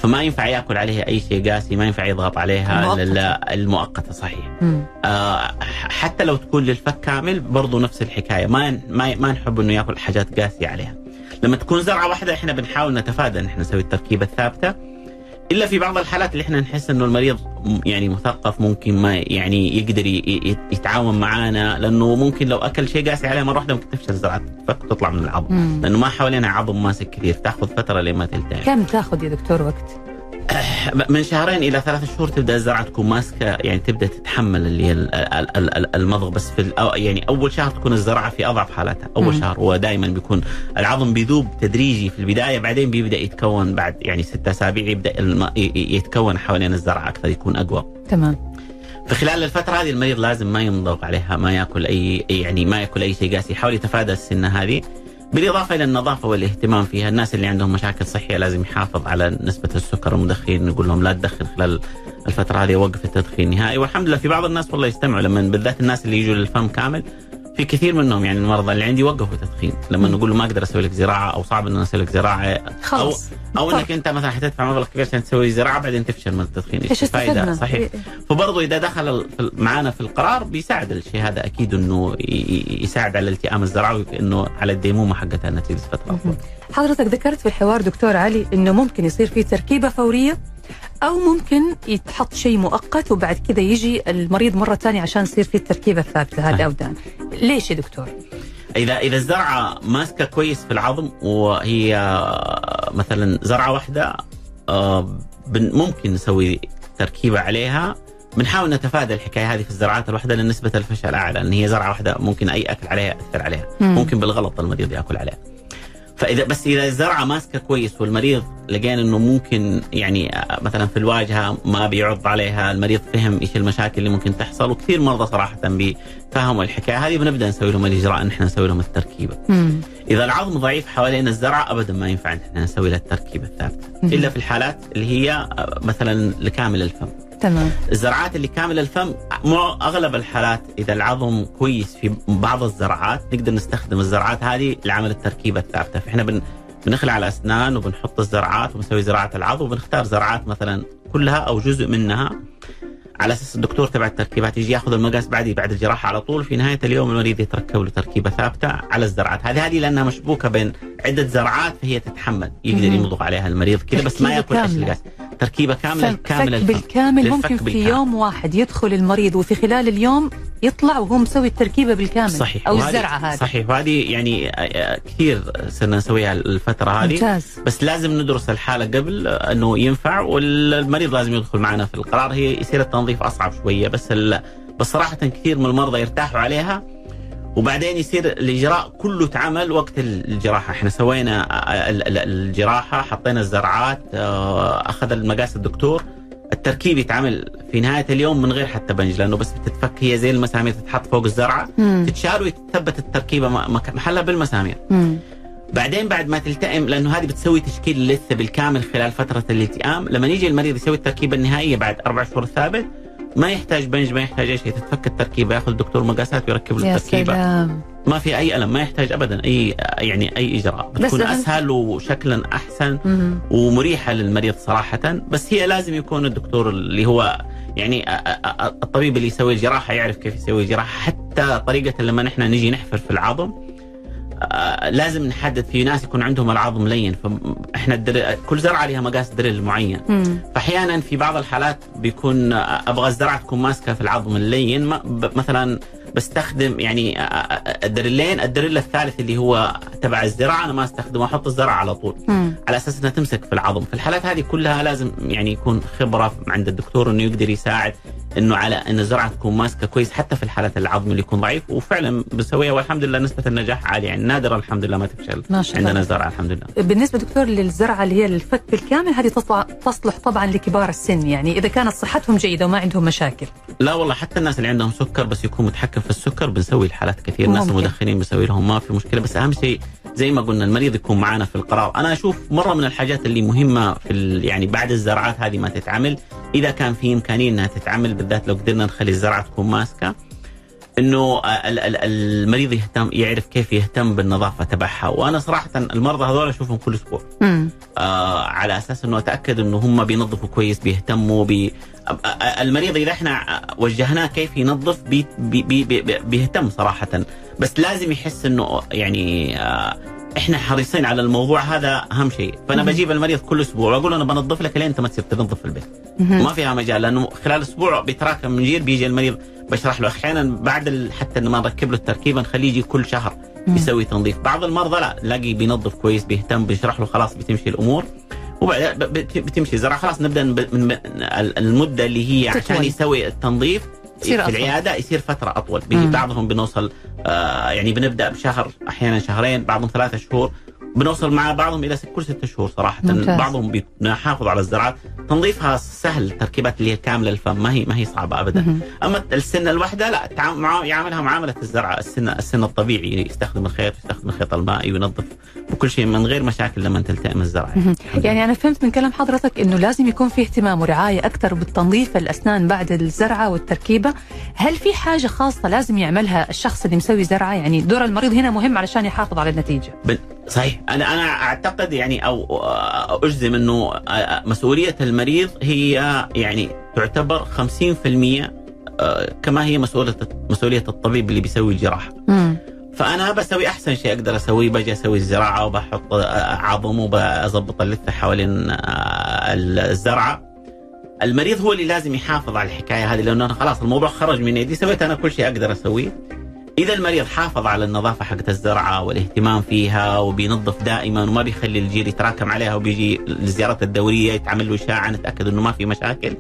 فما ينفع ياكل عليها أي شيء قاسي، ما ينفع يضغط عليها المؤقتة. المؤقتة صحيح. آه، حتى لو تكون للفك كامل برضو نفس الحكاية ما ما ما نحب إنه ياكل حاجات قاسية عليها. لما تكون زرعة واحدة إحنا بنحاول نتفادى إن إحنا نسوي التركيبة الثابتة إلا في بعض الحالات اللي إحنا نحس إنه المريض يعني مثقف ممكن ما يعني يقدر يتعاون معانا لأنه ممكن لو أكل شيء قاسي عليه مرة واحدة ممكن تفشل زرعه تفك وتطلع من العظم. مم. لأنه ما حوالينا عظم ماسك كثير تأخذ فترة لما تلتئم كم تأخذ يا دكتور وقت؟ من شهرين إلى ثلاثة شهور تبدأ الزرعة تكون ماسكة يعني تبدأ تتحمل اللي هي ال- ال- ال- ال- المضغ بس في يعني أول شهر تكون الزرعه في أضعف حالاتها. أول مم. شهر هو دائما بيكون العظم بيذوب تدريجي في البداية بعدين بيبدأ يتكون بعد يعني ستة أسابيع يبدأ يتكون حوالين الزرعة أكثر يكون أقوى. تمام. في خلال الفترة هذه المريض لازم ما يمضغ عليها ما يأكل أي يعني ما يأكل أي شيء قاسي يحاول يتفادى السنة هذه. بالإضافة إلى النظافة والاهتمام فيها، الناس اللي عندهم مشاكل صحية لازم يحافظ على نسبة السكر. المدخن نقول لهم لا تدخن خلال الفترة هذه وقف التدخين نهائي. والحمد لله في بعض الناس والله يستمعوا لما بالذات الناس اللي يجوا للفم كامل في كثير منهم يعني المرضى اللي عندي وقفوا تدخين. لما نقول له ما أقدر أسوي لك زراعة أو صعب إن أسوي لك زراعة. خلاص. أو طب. انك أنت مثلا حتدفع مبلغ كبير عشان تسوي زراعة بعدين تفشل من التدخين. إيش؟ استفدنا؟ صحيح. فبرضه إذا دخل معانا في القرار بيساعد الشيء هذا أكيد إنه يساعد على الالتئام الزرعوي انه على الديمومة حقتها نتيجه فتره مهم. حضرتك ذكرت في الحوار دكتور علي إنه ممكن يصير في تركيبة فورية؟ أو ممكن يتحط شيء مؤقت وبعد كذا يجي المريض مرة ثانية عشان يصير في التركيبة الثابتة. هذه. الاودان ليش يا دكتور؟ اذا إذا الزرعة ماسكة كويس في العظم وهي آه، مثلا زرعة واحدة آه، ممكن نسوي تركيبة عليها. بنحاول نتفادى الحكاية هذه في الزراعات الواحدة لأن نسبة الفشل أعلى لأن هي زرعة واحدة ممكن أي أكل عليها يأثر عليها. مم. ممكن بالغلط المريض يأكل عليها. فاذا بس إذا الزرعة ماسكة كويس والمريض لقينا إنه ممكن يعني مثلا في الواجهة ما بيعض عليها المريض فهم إيش المشاكل اللي ممكن تحصل وكثير مرضى صراحة بيفهموا الحكاية. هذه بنبدأ نسوي لهم الإجراء إن إحنا نسوي لهم التركيبة. مم. إذا العظم ضعيف حوالين الزرعة ابدا ما ينفع إن إحنا نسوي له التركيبة الثابتة. مم. إلا في الحالات اللي هي آه، مثلا لكامل الفم. تمام. الزرعات اللي كامل الفم أغلب الحالات إذا العظم كويس في بعض الزرعات نقدر نستخدم الزرعات هذه لعمل التركيبة الثابتة. فإحنا بن بنخلع الاسنان وبنحط الزرعات ونسوي زراعة العظم وبنختار زرعات مثلا كلها أو جزء منها. على أساس الدكتور تبع التركيبات يجي يأخذ المقاس بعدي بعد الجراحة على طول. في نهاية اليوم المريض يتركب له تركيبة ثابتة على الزرعات. هذه هذه لأنها مشبوكة بين عدة زرعات فهي تتحمل. يقدر. يمضغ عليها المريض كذا بس ما يأكل كاملة. القاس تركيبة كامله فك كامل الفم بالكامل. ممكن في بالكامل. يوم واحد يدخل المريض وفي خلال اليوم يطلع وهو مسوي التركيبة بالكامل صحيح. أو الزرعة هذه. صحيح. وهذه يعني آه، آه، كثير صرنا نسويها الفترة هذه. ممتاز. بس لازم ندرس الحالة قبل إنه ينفع والمريض لازم يدخل معنا في القرار. هي يصير التنظيف أصعب شوية بس ال... بس صراحة كثير من المرضى يرتاحوا عليها. وبعدين يصير الاجراء كله اتعمل وقت الجراحة. إحنا سوينا ال- ال- الجراحة حطينا الزرعات آه، أخذ المقاس الدكتور. التركيب يتعمل في نهاية اليوم من غير حتى بنج لأنه بس بتتفك هي زي المسامير تتحط فوق الزرعة. مم. تتشال وتثبت التركيبة محلها بالمسامير. مم. بعدين بعد ما تلتئم لأنه هذه بتسوي تشكيل اللثه بالكامل خلال فترة الالتئام. لما يجي المريض يسوي التركيبة النهائية بعد أربع شهور ثابت ما يحتاج بنج ما يحتاج أي شيء. تتفك التركيبة ياخذ الدكتور مقاسات ويركب له التركيبة. سلام. ما في أي ألم ما يحتاج ابدا. أي يعني أي إجراء. بس بتكون أهم- أسهل وشكلا أحسن مم. ومريحة للمريض صراحة. بس هي لازم يكون الدكتور اللي هو يعني الطبيب اللي يسوي الجراحة يعرف كيف يسوي الجراحة. حتى طريقة لما نحن نجي نحفر في العظم لازم نحدد في ناس يكون عندهم العظم لين فاحنا الدر... كل زرعة لها مقاس دريل معين. فأحيانا في بعض الحالات بيكون آه، أبغى الزرعة تكون ماسكة في العظم اللين مثلا بستخدم يعني الدريلين الدريل الثالث اللي هو تبع الزراعة أنا ما استخدمه أحط الزرعه على طول. مم. على أساس انها تمسك في العظم، في الحالات هذه كلها لازم يعني يكون خبرة عند الدكتور إنه يقدر يساعد إنه على إن الزرعه تكون ماسكة كويس حتى في الحالات العظم اللي يكون ضعيف. وفعلا بنسويها والحمد لله نسبة النجاح عالية. يعني نادرا الحمد لله ما تفشل ما شاء الله. عندنا زرعه الحمد لله. بالنسبة دكتور للزرعة اللي هي الفك بالكامل هذه تصلح تصلح طبعا لكبار السن. يعني إذا كانت صحتهم جيدة وما عندهم مشاكل. لا والله حتى الناس اللي عندهم سكر بس يكون متحكم في السكر بنسوي الحالات كثير ناس ممكن. المدخنين بنسوي لهم ما في مشكلة بس أهم شيء زي ما قلنا المريض يكون معنا في القرار أنا أشوف مرة من الحاجات اللي مهمة في ال- يعني بعد الزرعات هذه ما تتعمل إذا كان في إمكانية إنها تتعمل بالذات لو قدرنا نخلي الزرعة تكون ماسكة إنه ال- ال- المريض يهتم يعرف كيف يهتم بالنظافة تبعها. وأنا صراحة المرضى هذول أشوفهم كل أسبوع. آه على أساس إنه أتأكد إنه هم بينظفوا كويس بيهتموا بي آه، المريض إذا إحنا وجهناه كيف ينظف بي بي بي بي بيهتم صراحة. بس لازم يحس إنه يعني آه إحنا حريصين على الموضوع هذا أهم شيء فأنا مم. بجيب المريض كل أسبوع وأقول له أنا بنظف لك لين أنت ما تصير تنظف في البيت. ما فيها مجال لأنه خلال أسبوع بيتراكم من جيل بيجي المريض بشرح له أحيانا بعد حتى ما نركب له التركيبه نخليه يجي كل شهر مم. يسوي تنظيف بعض المرضى لا لاقي بينظف كويس بيهتم بيشرح له خلاص بتمشي الأمور وبعد بتمشي زرعه خلاص نبدأ من المدة اللي هي عشان. يسوي التنظيف في أطول. العيادة يصير فترة أطول. بعضهم بنوصل آه يعني بنبدأ بشهر أحيانا شهرين بعضهم ثلاثة شهور. بنوصل مع بعضهم إلى ست- كل ستة شهور صراحة. ممتاز. بعضهم بنحافظ على الزراعات تنظيفها سهل التركيبات اللي هي كاملة الفم ما هي ما هي صعبة ابدا. مهم. أما السنة الواحدة لا يعاملها معاملة الزرعه السن السن الطبيعي يستخدم الخيط يستخدم الخيط المائي وينظف وكل شيء من غير مشاكل لما تلتئم الزرعه مهم. يعني أنا فهمت من كلام حضرتك إنه لازم يكون في اهتمام ورعاية أكثر بالتنظيف الأسنان بعد الزرعة والتركيبة. هل في حاجة خاصة لازم يعملها الشخص اللي مسوي زرعة؟ يعني دور المريض هنا مهم علشان يحافظ على النتيجة. صحيح. أنا أنا أعتقد يعني أو آه، أجزم إنه آه، مسؤولية المريض هي يعني تعتبر 50% آه، كما هي مسؤولية مسؤولية الطبيب اللي بيسوي الجراحة. مم. فأنا بسوي أحسن شيء أقدر أسويه. بجي أسوي الزراعة وبحط آه، عظم وبظبط اللثة حوالين آه، الزرعة. المريض هو اللي لازم يحافظ على الحكاية هذه لأنه أنا خلاص الموضوع خرج من يدي سويت أنا كل شيء أقدر أسويه. إذا المريض حافظ على النظافة حقت الزرعة والاهتمام فيها وبينظف دائما وما بيخلي الجير يتراكم عليها وبيجي الزيارات الدورية يتعمل له إشاعة نتاكد إنه ما في مشاكل.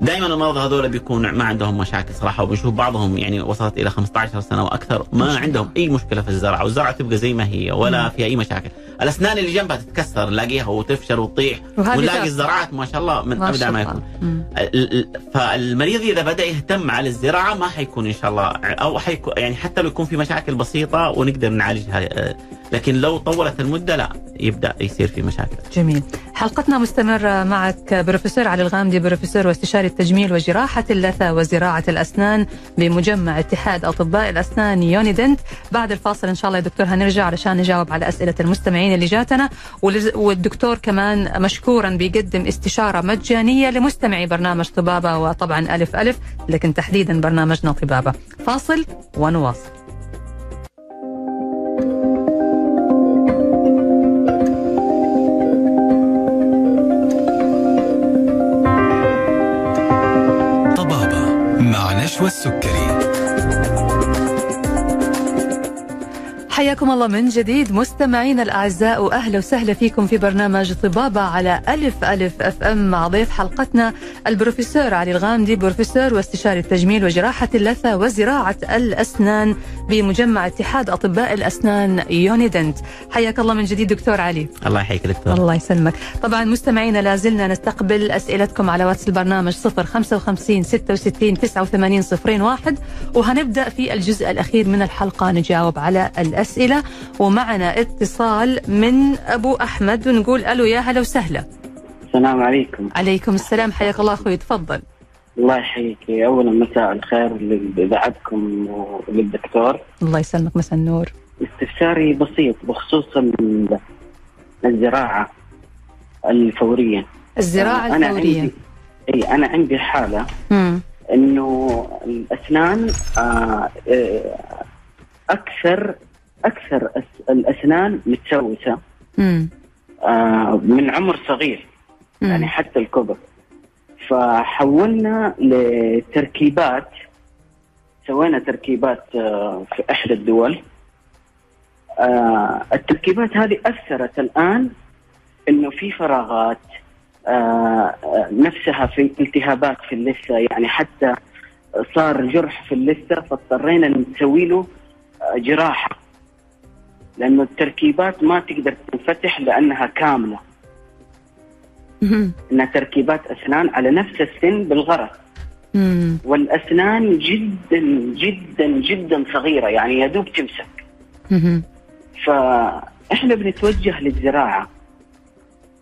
دائما المرضى هذول بيكون ما عندهم مشاكل صراحة. وبنشوف بعضهم يعني وصلت إلى 15 سنة وأكثر ما عندهم أي مشكلة في الزرعة والزرعة تبقى زي ما هي ولا فيها أي مشاكل. الأسنان اللي جنبها تتكسر نلاقيها وتفشل وتطيح ونلاقي. الزراعات ما شاء الله من ابدا شاء ما. يكون فالمريض إذا بدأ يهتم على الزراعة ما حيكون إن شاء الله أو حيكون يعني حتى لو يكون في مشاكل بسيطة ونقدر نعالجها آه، لكن لو طولت المدة لا يبدأ يصير في مشاكل. جميل. حلقتنا مستمرة معك بروفيسور علي الغامدي بروفيسور واستشاري التجميل وجراحة اللثة وزراعة الأسنان بمجمع اتحاد أطباء الأسنان يونيدنت. بعد الفاصل إن شاء الله يا دكتور هنرجع علشان نجاوب على أسئلة المستمعين اللي جاتنا. والدكتور كمان مشكورا بيقدم استشارة مجانية لمستمعي برنامج طبابة وطبعا ألف ألف لكن تحديدا برنامجنا طبابة. فاصل ونواصل. مع نشوى حياكم الله من جديد مستمعينا الأعزاء وأهلا وسهلا فيكم في برنامج طبابة على ألف ألف FM مع ضيف حلقتنا البروفيسور علي الغامدي بروفيسور واستشاري التجميل وجراحة اللثة وزراعة الأسنان بمجمع اتحاد أطباء الأسنان يونيدنت. حياك الله من جديد دكتور علي. الله يحييك دكتور. الله يسلمك. طبعا مستمعينا لازلنا نستقبل أسئلتكم على واتس البرنامج 055 66 89 01 وهنبدأ في الجزء الأخير من الحلقة نجاوب على الأسئلة ومعنا اتصال من أبو أحمد ونقول ألو يا هلا وسهلا. السلام عليكم. عليكم السلام حياك الله أخوي تفضل. الله يحييك. أولا مساء الخير لاذاعتكم وللدكتور الله يسلمك مساء النور. استفساري بسيط بخصوص ال- الزراعة الفورية. الزراعة أنا الفورية. عندي إي أنا عندي حالة مم. إنه الأسنان آه، آه، أكثر أكثر الأسنان متسوسه. آه، من عمر صغير. مم. يعني حتى الكبر. فحولنا لتركيبات. سوينا تركيبات آه، في إحدى الدول. آه، التركيبات هذه أثرت الآن إنه في فراغات آه، نفسها في التهابات في اللثة. يعني حتى صار جرح في اللثة فاضطرينا نسوي له جراحة. لأنه التركيبات ما تقدر تنفتح لأنها كاملة. إنها تركيبات أسنان على نفس السن بالغرض. والأسنان جدا جدا جدا صغيرة يعني يا دوب تمسك. فإحنا بنتوجه للزراعة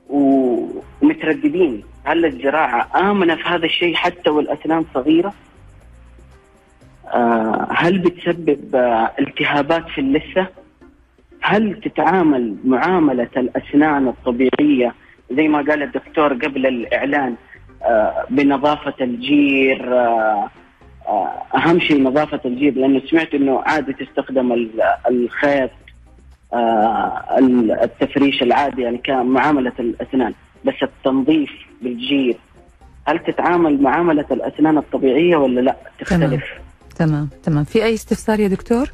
ومترددين هل الزراعة آمنة في هذا الشيء حتى والأسنان صغيرة؟ آه، هل بتسبب آه، التهابات في اللثة؟ هل تتعامل معاملة الأسنان الطبيعية زي ما قال الدكتور قبل الإعلان آه، بنظافة الجير آه، آه، أهم شيء نظافة الجير لأنه سمعت إنه عادي تستخدم ال- الخيط ال- التفريش العادي يعني كمعاملة الأسنان بس التنظيف بالجير. هل تتعامل معاملة الأسنان الطبيعية ولا لا؟ تختلف؟ تمام. تمام. في أي استفسار يا دكتور؟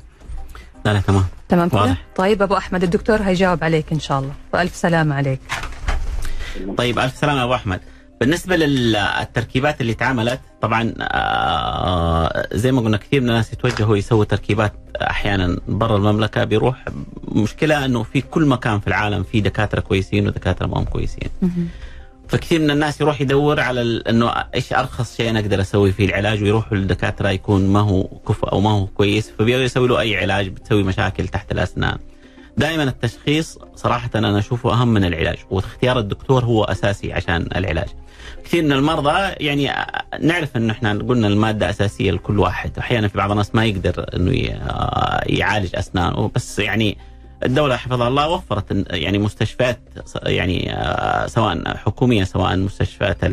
لا لا تمام. تمام كده؟ واضح. طيب أبو أحمد الدكتور هيجاوب عليك إن شاء الله. وألف سلامه عليك. طيب ألف سلامه أبو أحمد. بالنسبة للتركيبات اللي اتعملت طبعا آه، زي ما قلنا كثير من الناس يتوجهوا يسووا تركيبات أحيانا برا المملكة بيروح مشكلة إنه في كل مكان في العالم في دكاترة كويسين ودكاترة ما هم كويسين. فكثير من الناس يروح يدور على إنه إيش أرخص شيء أنا أقدر أسوي فيه العلاج ويروحوا للدكاتره يكون ما هو كفء أو ما هو كويس فبيقدروا يسوي له أي علاج بتسوي مشاكل تحت الأسنان. دائما التشخيص صراحة أنا أشوفه أهم من العلاج واختيار الدكتور هو أساسي عشان العلاج. كثير من المرضى يعني نعرف إنه إحنا قلنا المادة أساسية لكل واحد، أحيانا في بعض الناس ما يقدر إنه ي- يعالج أسنانه بس يعني الدولة حفظها الله وفرت يعني مستشفيات يعني آه، سواء حكومية سواء مستشفيات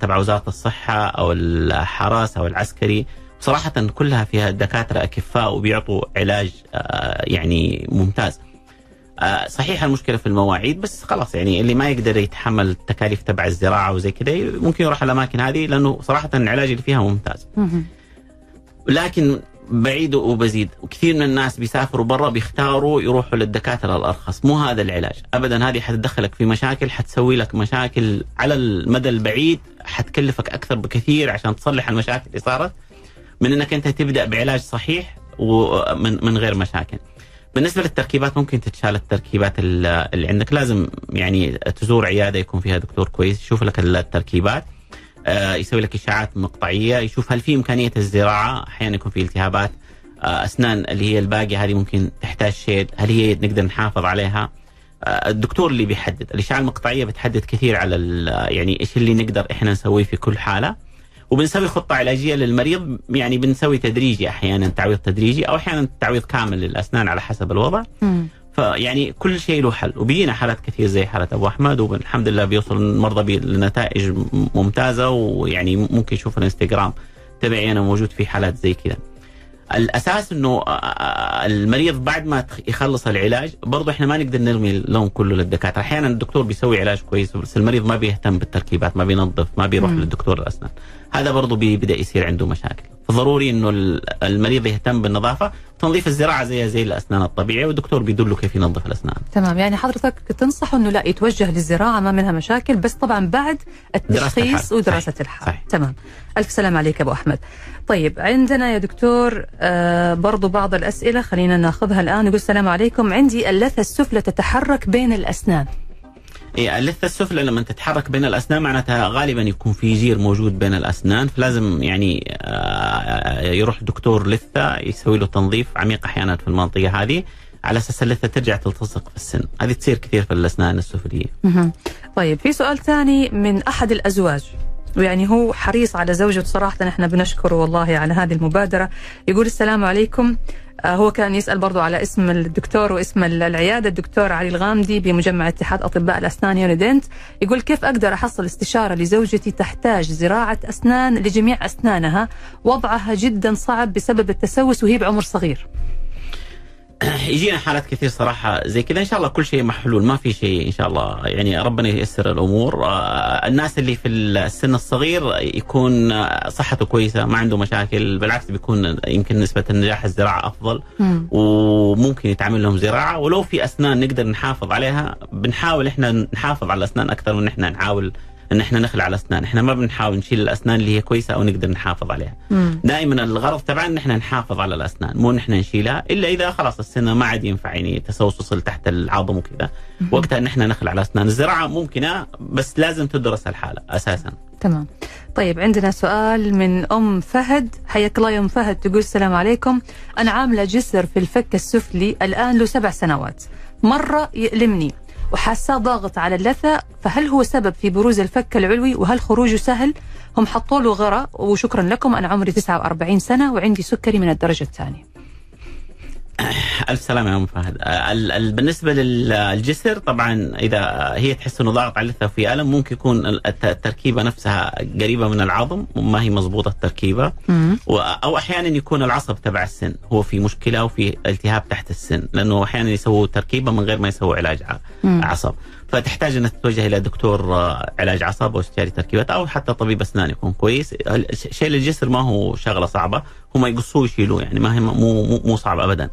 تبع وزارة الصحة أو الحراسة أو العسكري. صراحة كلها فيها دكاترة أكفاء وبيعطوا علاج آه، يعني ممتاز. آه، صحيح المشكلة في المواعيد بس خلاص يعني اللي ما يقدر يتحمل التكاليف تبع الزراعة وزي كذا ممكن يروح الأماكن هذه لأنه صراحة العلاج اللي فيها ممتاز. لكن بعيد وبزيد. وكثير من الناس بيسافروا برا بيختاروا يروحوا للدكاترة الأرخص. مو هذا العلاج. ابدا هذه حتدخلك في مشاكل حتسوي لك مشاكل على المدى البعيد حتكلفك أكثر بكثير عشان تصلح المشاكل اللي صارت. من إنك أنت تبدأ بعلاج صحيح ومن من غير مشاكل. بالنسبة للتركيبات ممكن تتشال التركيبات اللي عندك. لازم يعني تزور عيادة يكون فيها دكتور كويس يشوف لك التركيبات. يسوي لك إشاعات مقطعية يشوف هل في إمكانية الزراعة أحيانا يكون في التهابات آه، أسنان اللي هي الباقية هذه ممكن تحتاج شيء هل هي نقدر نحافظ عليها؟ آه، الدكتور اللي بيحدد. الاشعه المقطعية بتحدد كثير على يعني إيش اللي نقدر إحنا نسويه في كل حالة. وبنسوي خطة علاجية للمريض يعني بنسوي تدريجي أحيانا تعويض تدريجي أو أحيانا تعويض كامل للأسنان على حسب الوضع. فيعني كل شيء له حل. وبيجينا حالات كثير زي حالة أبو أحمد والحمد لله بيوصل المرضى لنتائج ممتازة ويعني ممكن يشوف الإنستغرام تبعي أنا موجود في حالات زي كذا. الأساس إنه المريض بعد ما يخلص العلاج برضه إحنا ما نقدر نرمي اللوم كله للدكاترة. أحيانا الدكتور بيسوي علاج كويس بس المريض ما بيهتم بالتركيبات ما بينظف ما بيروح للدكتور الأسنان. هذا برضه بيبدأ يصير عنده مشاكل. فضروري إنه المريض يهتم بالنظافة تنظيف الزراعة زي زي الأسنان الطبيعية والدكتور بيدله كيف ينظف الأسنان. تمام يعني حضرتك تنصحه إنه لا يتوجه للزراعة ما منها مشاكل بس طبعا بعد التشخيص ودراسة صحيح. الحال. صحيح. تمام. ألف سلام عليك أبو أحمد. طيب عندنا يا دكتور آه برضو بعض الأسئلة خلينا ناخذها الآن يقول السلام عليكم. عندي اللثة السفلى تتحرك بين الأسنان. اللثه السفلى لما تتحرك بين الأسنان معناتها غالبا يكون في جير موجود بين الأسنان فلازم يعني آه، يروح دكتور لثة يسوي له تنظيف عميق أحيانا في المنطقة هذه على أساس اللثة ترجع تلتصق في السن، هذه تصير كثير في الأسنان السفلية. طيب في سؤال ثاني من أحد الأزواج ويعني هو حريص على زوجته صراحة إحنا بنشكره والله على هذه المبادرة. يقول السلام عليكم. هو كان يسأل برضو على اسم الدكتور واسم العيادة. الدكتور علي الغامدي بمجمع اتحاد أطباء الأسنان يونيدنت يقول كيف أقدر أحصل استشارة لزوجتي تحتاج زراعة أسنان لجميع أسنانها؟ وضعها جدا صعب بسبب التسوس وهي بعمر صغير. يجينا حالات كثير صراحة زي كذا. إن شاء الله كل شيء محلول ما في شيء إن شاء الله. يعني ربنا ييسر الأمور. آه، الناس اللي في السن الصغير يكون صحته كويسة ما عنده مشاكل. بالعكس بيكون يمكن نسبة النجاح الزراعة أفضل. وممكن يتعمل لهم زراعة. ولو في أسنان نقدر نحافظ عليها بنحاول إحنا نحافظ على الأسنان أكثر من إحنا نحاول إن إحنا نخلع الأسنان. إحنا ما بنحاول نشيل الأسنان اللي هي كويسة أو نقدر نحافظ عليها. مم. دائما الغرض تبعنا إن إحنا نحافظ على الأسنان مو إن إحنا نشيلها إلا إذا خلاص السنة ما عاد ينفع يعني تسوس وصل تحت العظم وكذا. وقتها إن إحنا نخلع الأسنان. الزراعة ممكنة بس لازم تدرس الحالة أساسا. تمام. طيب عندنا سؤال من أم فهد. حياك الله يا أم فهد. تقول السلام عليكم. أنا عاملة جسر في الفك السفلي الآن له سبع سنوات. مرة يألمني. وحاساه ضاغط على اللثة فهل هو سبب في بروز الفك العلوي؟ وهل خروجه سهل؟ هم حطوا له غرة وشكرا لكم. أنا عمري 49 سنة وعندي سكري من الدرجة الثانية. ألف سلامة يا أم فهد. بالنسبة للجسر طبعا إذا هي تحس إنه ضاغط على اللثه في ألم ممكن يكون التركيبة نفسها قريبة من العظم وما هي مضبوطة التركيبة. أو أحيانا يكون العصب تبع السن هو في مشكلة وفي التهاب تحت السن لأنه أحيانا يسووا تركيبة من غير ما يسووا علاج عصب. فتحتاج إنك تتوجه إلى دكتور آه، علاج عصب أو استشاري تركيبات أو حتى طبيب أسنان يكون كويس. شيل الجسر ما هو شغلة صعبة هم يقصوه يشيلوه يعني ما هي مو مو, مو صعب ابدا.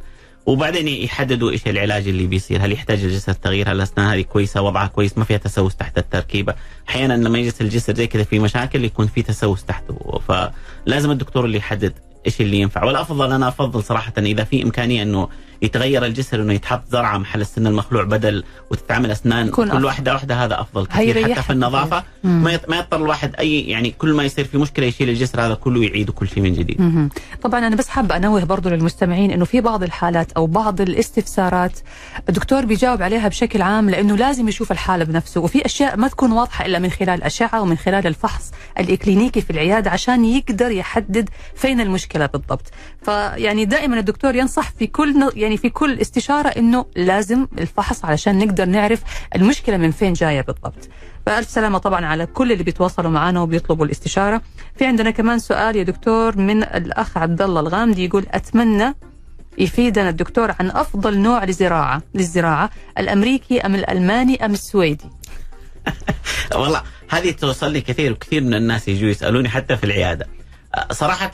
وبعدين يحددوا إيش العلاج اللي بيصير. هل يحتاج الجسر تغيير؟ هل الاسنان هذه كويسة؟ وضعها كويس؟ ما فيها تسوس تحت التركيبة. أحيانا لما يجلس الجسر زي كذا في مشاكل يكون في تسوس تحته فلازم الدكتور اللي يحدد إيش اللي ينفع. والأفضل أنا أفضل صراحة إذا في إمكانية إنه يتغير الجسر إنه يتحط زرعة محل السن المخلوع بدل وتتعمل أسنان كل أفضل. واحدة واحدة هذا أفضل كثير حتى في النظافة ما ما يضطر الواحد أي يعني كل ما يصير في مشكلة يشيل الجسر هذا كله ويعيد كل شيء من جديد. مم. طبعا أنا بس حابة أنوه برضو للمستمعين إنه في بعض الحالات أو بعض الاستفسارات الدكتور بيجاوب عليها بشكل عام لأنه لازم يشوف الحالة بنفسه وفي أشياء ما تكون واضحة إلا من خلال أشعة ومن خلال الفحص الإكلينيكي في العيادة عشان يقدر يحدد فين المشكلة بالضبط. فيعني دائما الدكتور ينصح في كل يعني في كل استشارة إنه لازم الفحص علشان نقدر نعرف المشكلة من فين جاية بالضبط. فألف سلامة طبعا على كل اللي بيتواصلوا معنا وبيطلبوا الاستشارة. في عندنا كمان سؤال يا دكتور من الأخ عبد الله الغامدي يقول أتمنى يفيدنا الدكتور عن أفضل نوع لزراعة للزراعة الأمريكي أم الألماني أم السويدي؟ والله هذه توصل لي كثير وكثير من الناس يجوا يسألوني حتى في العيادة. صراحة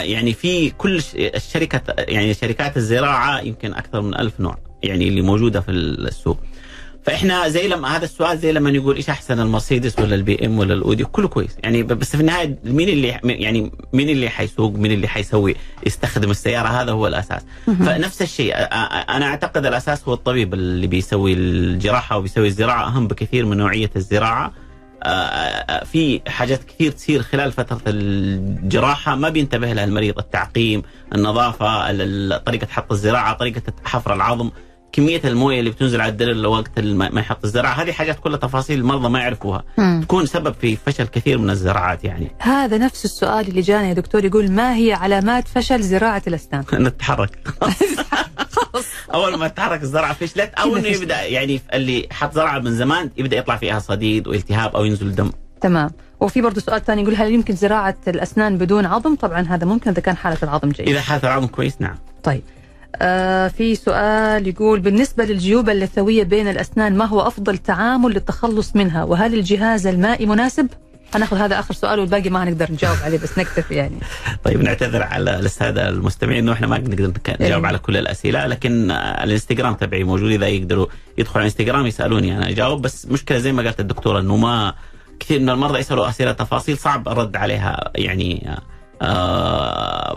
يعني في كل الشركة يعني شركات الزراعة يمكن أكثر من ألف نوع يعني اللي موجودة في السوق. فإحنا زي لما هذا السؤال زي لما يقول إيش أحسن المرسيدس ولا البي إم ولا الأودي؟ كله كويس. يعني بس في النهاية مين اللي يعني مين اللي حيسوق مين اللي حيسوي يستخدم السيارة؟ هذا هو الأساس. فنفس الشيء أنا أعتقد الأساس هو الطبيب اللي بيسوي الجراحة وبيسوي الزراعة أهم بكثير من نوعية الزراعة. في حاجات كثير تصير خلال فترة الجراحة. ما بينتبه لها المريض. التعقيم النظافة ال- ال- طريقة حط الزراعة طريقة حفر العظم. كمية الموية اللي بتنزل على الدرل وقت ما يحط الزراعة. هذه حاجات كلها تفاصيل المرضى ما يعرفوها. مم. تكون سبب في فشل كثير من الزراعات يعني. هذا نفس السؤال اللي جانا يا دكتور يقول ما هي علامات فشل زراعة الأسنان؟ نتحرك. أول ما تتحرك الزرعة فشلت أو إنه. يبدأ يعني اللي حط زرعه من زمان يبدأ يطلع فيها صديد والتهاب أو ينزل دم. تمام. وفي برضه سؤال ثاني يقول هل يمكن زراعة الأسنان بدون عظم؟ طبعا هذا ممكن إذا كان حالة العظم جيد. إذا حالة العظم كويس نعم. طيب. آه في سؤال يقول بالنسبة للجيوب اللثوية بين الأسنان ما هو أفضل تعامل للتخلص منها وهل الجهاز المائي مناسب؟ هناخذ هذا آخر سؤال والباقي ما هنقدر نجاوب عليه بس نكتفي يعني طيب نعتذر على الساده المستمعين إنه إحنا ما نقدر نك- نجاوب إيه. على كل الأسئلة لكن الإنستغرام تبعي موجود إذا يقدروا يدخلوا على الإنستغرام يسألوني أنا أجاوب بس مشكلة زي ما قالت الدكتورة إنه ما كثير من المرضى يسألوا أسئلة تفاصيل صعب الرد عليها يعني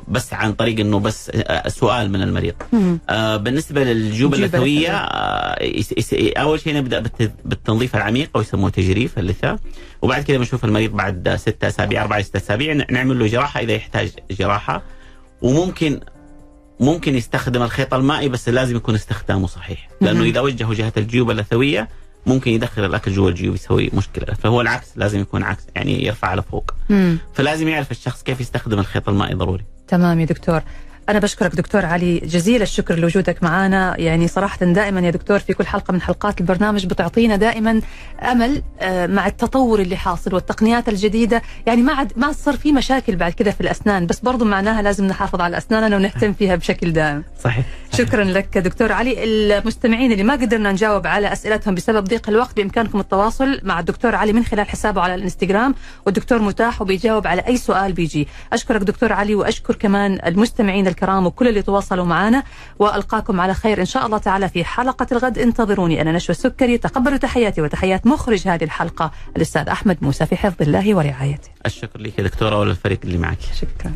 بس عن طريق إنه بس آه سؤال من المريض. آه بالنسبة للجيوب اللثويه. آه أول شيء نبدأ بالت- بالتنظيف العميق أو يسموه تجريف اللثة وبعد كذا بنشوف المريض بعد ستة أسابيع أربع ستة أسابيع نعمل له جراحة إذا يحتاج جراحة وممكن ممكن يستخدم الخيط المائي بس لازم يكون استخدامه صحيح لأنه. إذا وجهه جهة الجيوب اللثويه ممكن يدخل الأكل جوا الجيوب يسوي مشكلة فهو العكس لازم يكون عكس يعني يرفع لفوق مم. فلازم يعرف الشخص كيف يستخدم الخيط المائي ضروري. تمام يا دكتور. أنا بشكرك دكتور علي جزيل الشكر لوجودك معنا يعني صراحة دائما يا دكتور في كل حلقة من حلقات البرنامج بتعطينا دائما أمل آه، مع التطور اللي حاصل والتقنيات الجديدة. يعني ما عاد ما صار في مشاكل بعد كذا في الأسنان بس برضو معناها لازم نحافظ على أسناننا ونهتم فيها بشكل دائم. صحيح. شكرا لك دكتور علي. المستمعين اللي ما قدرنا نجاوب على أسئلتهم بسبب ضيق الوقت بإمكانكم التواصل مع الدكتور علي من خلال حسابه على الإنستغرام والدكتور متاح وبيجاوب على أي سؤال بيجي. أشكرك دكتور علي وأشكر كمان المستمعين الكرام وكل اللي تواصلوا معنا وألقاكم على خير إن شاء الله تعالى في حلقة الغد. انتظروني أنا نشوى السكري. تقبلوا تحياتي وتحيات مخرج هذه الحلقة الأستاذ أحمد موسى في حفظ الله ورعايته. الشكر لك يا دكتورة وللفريق اللي معك. شكرا.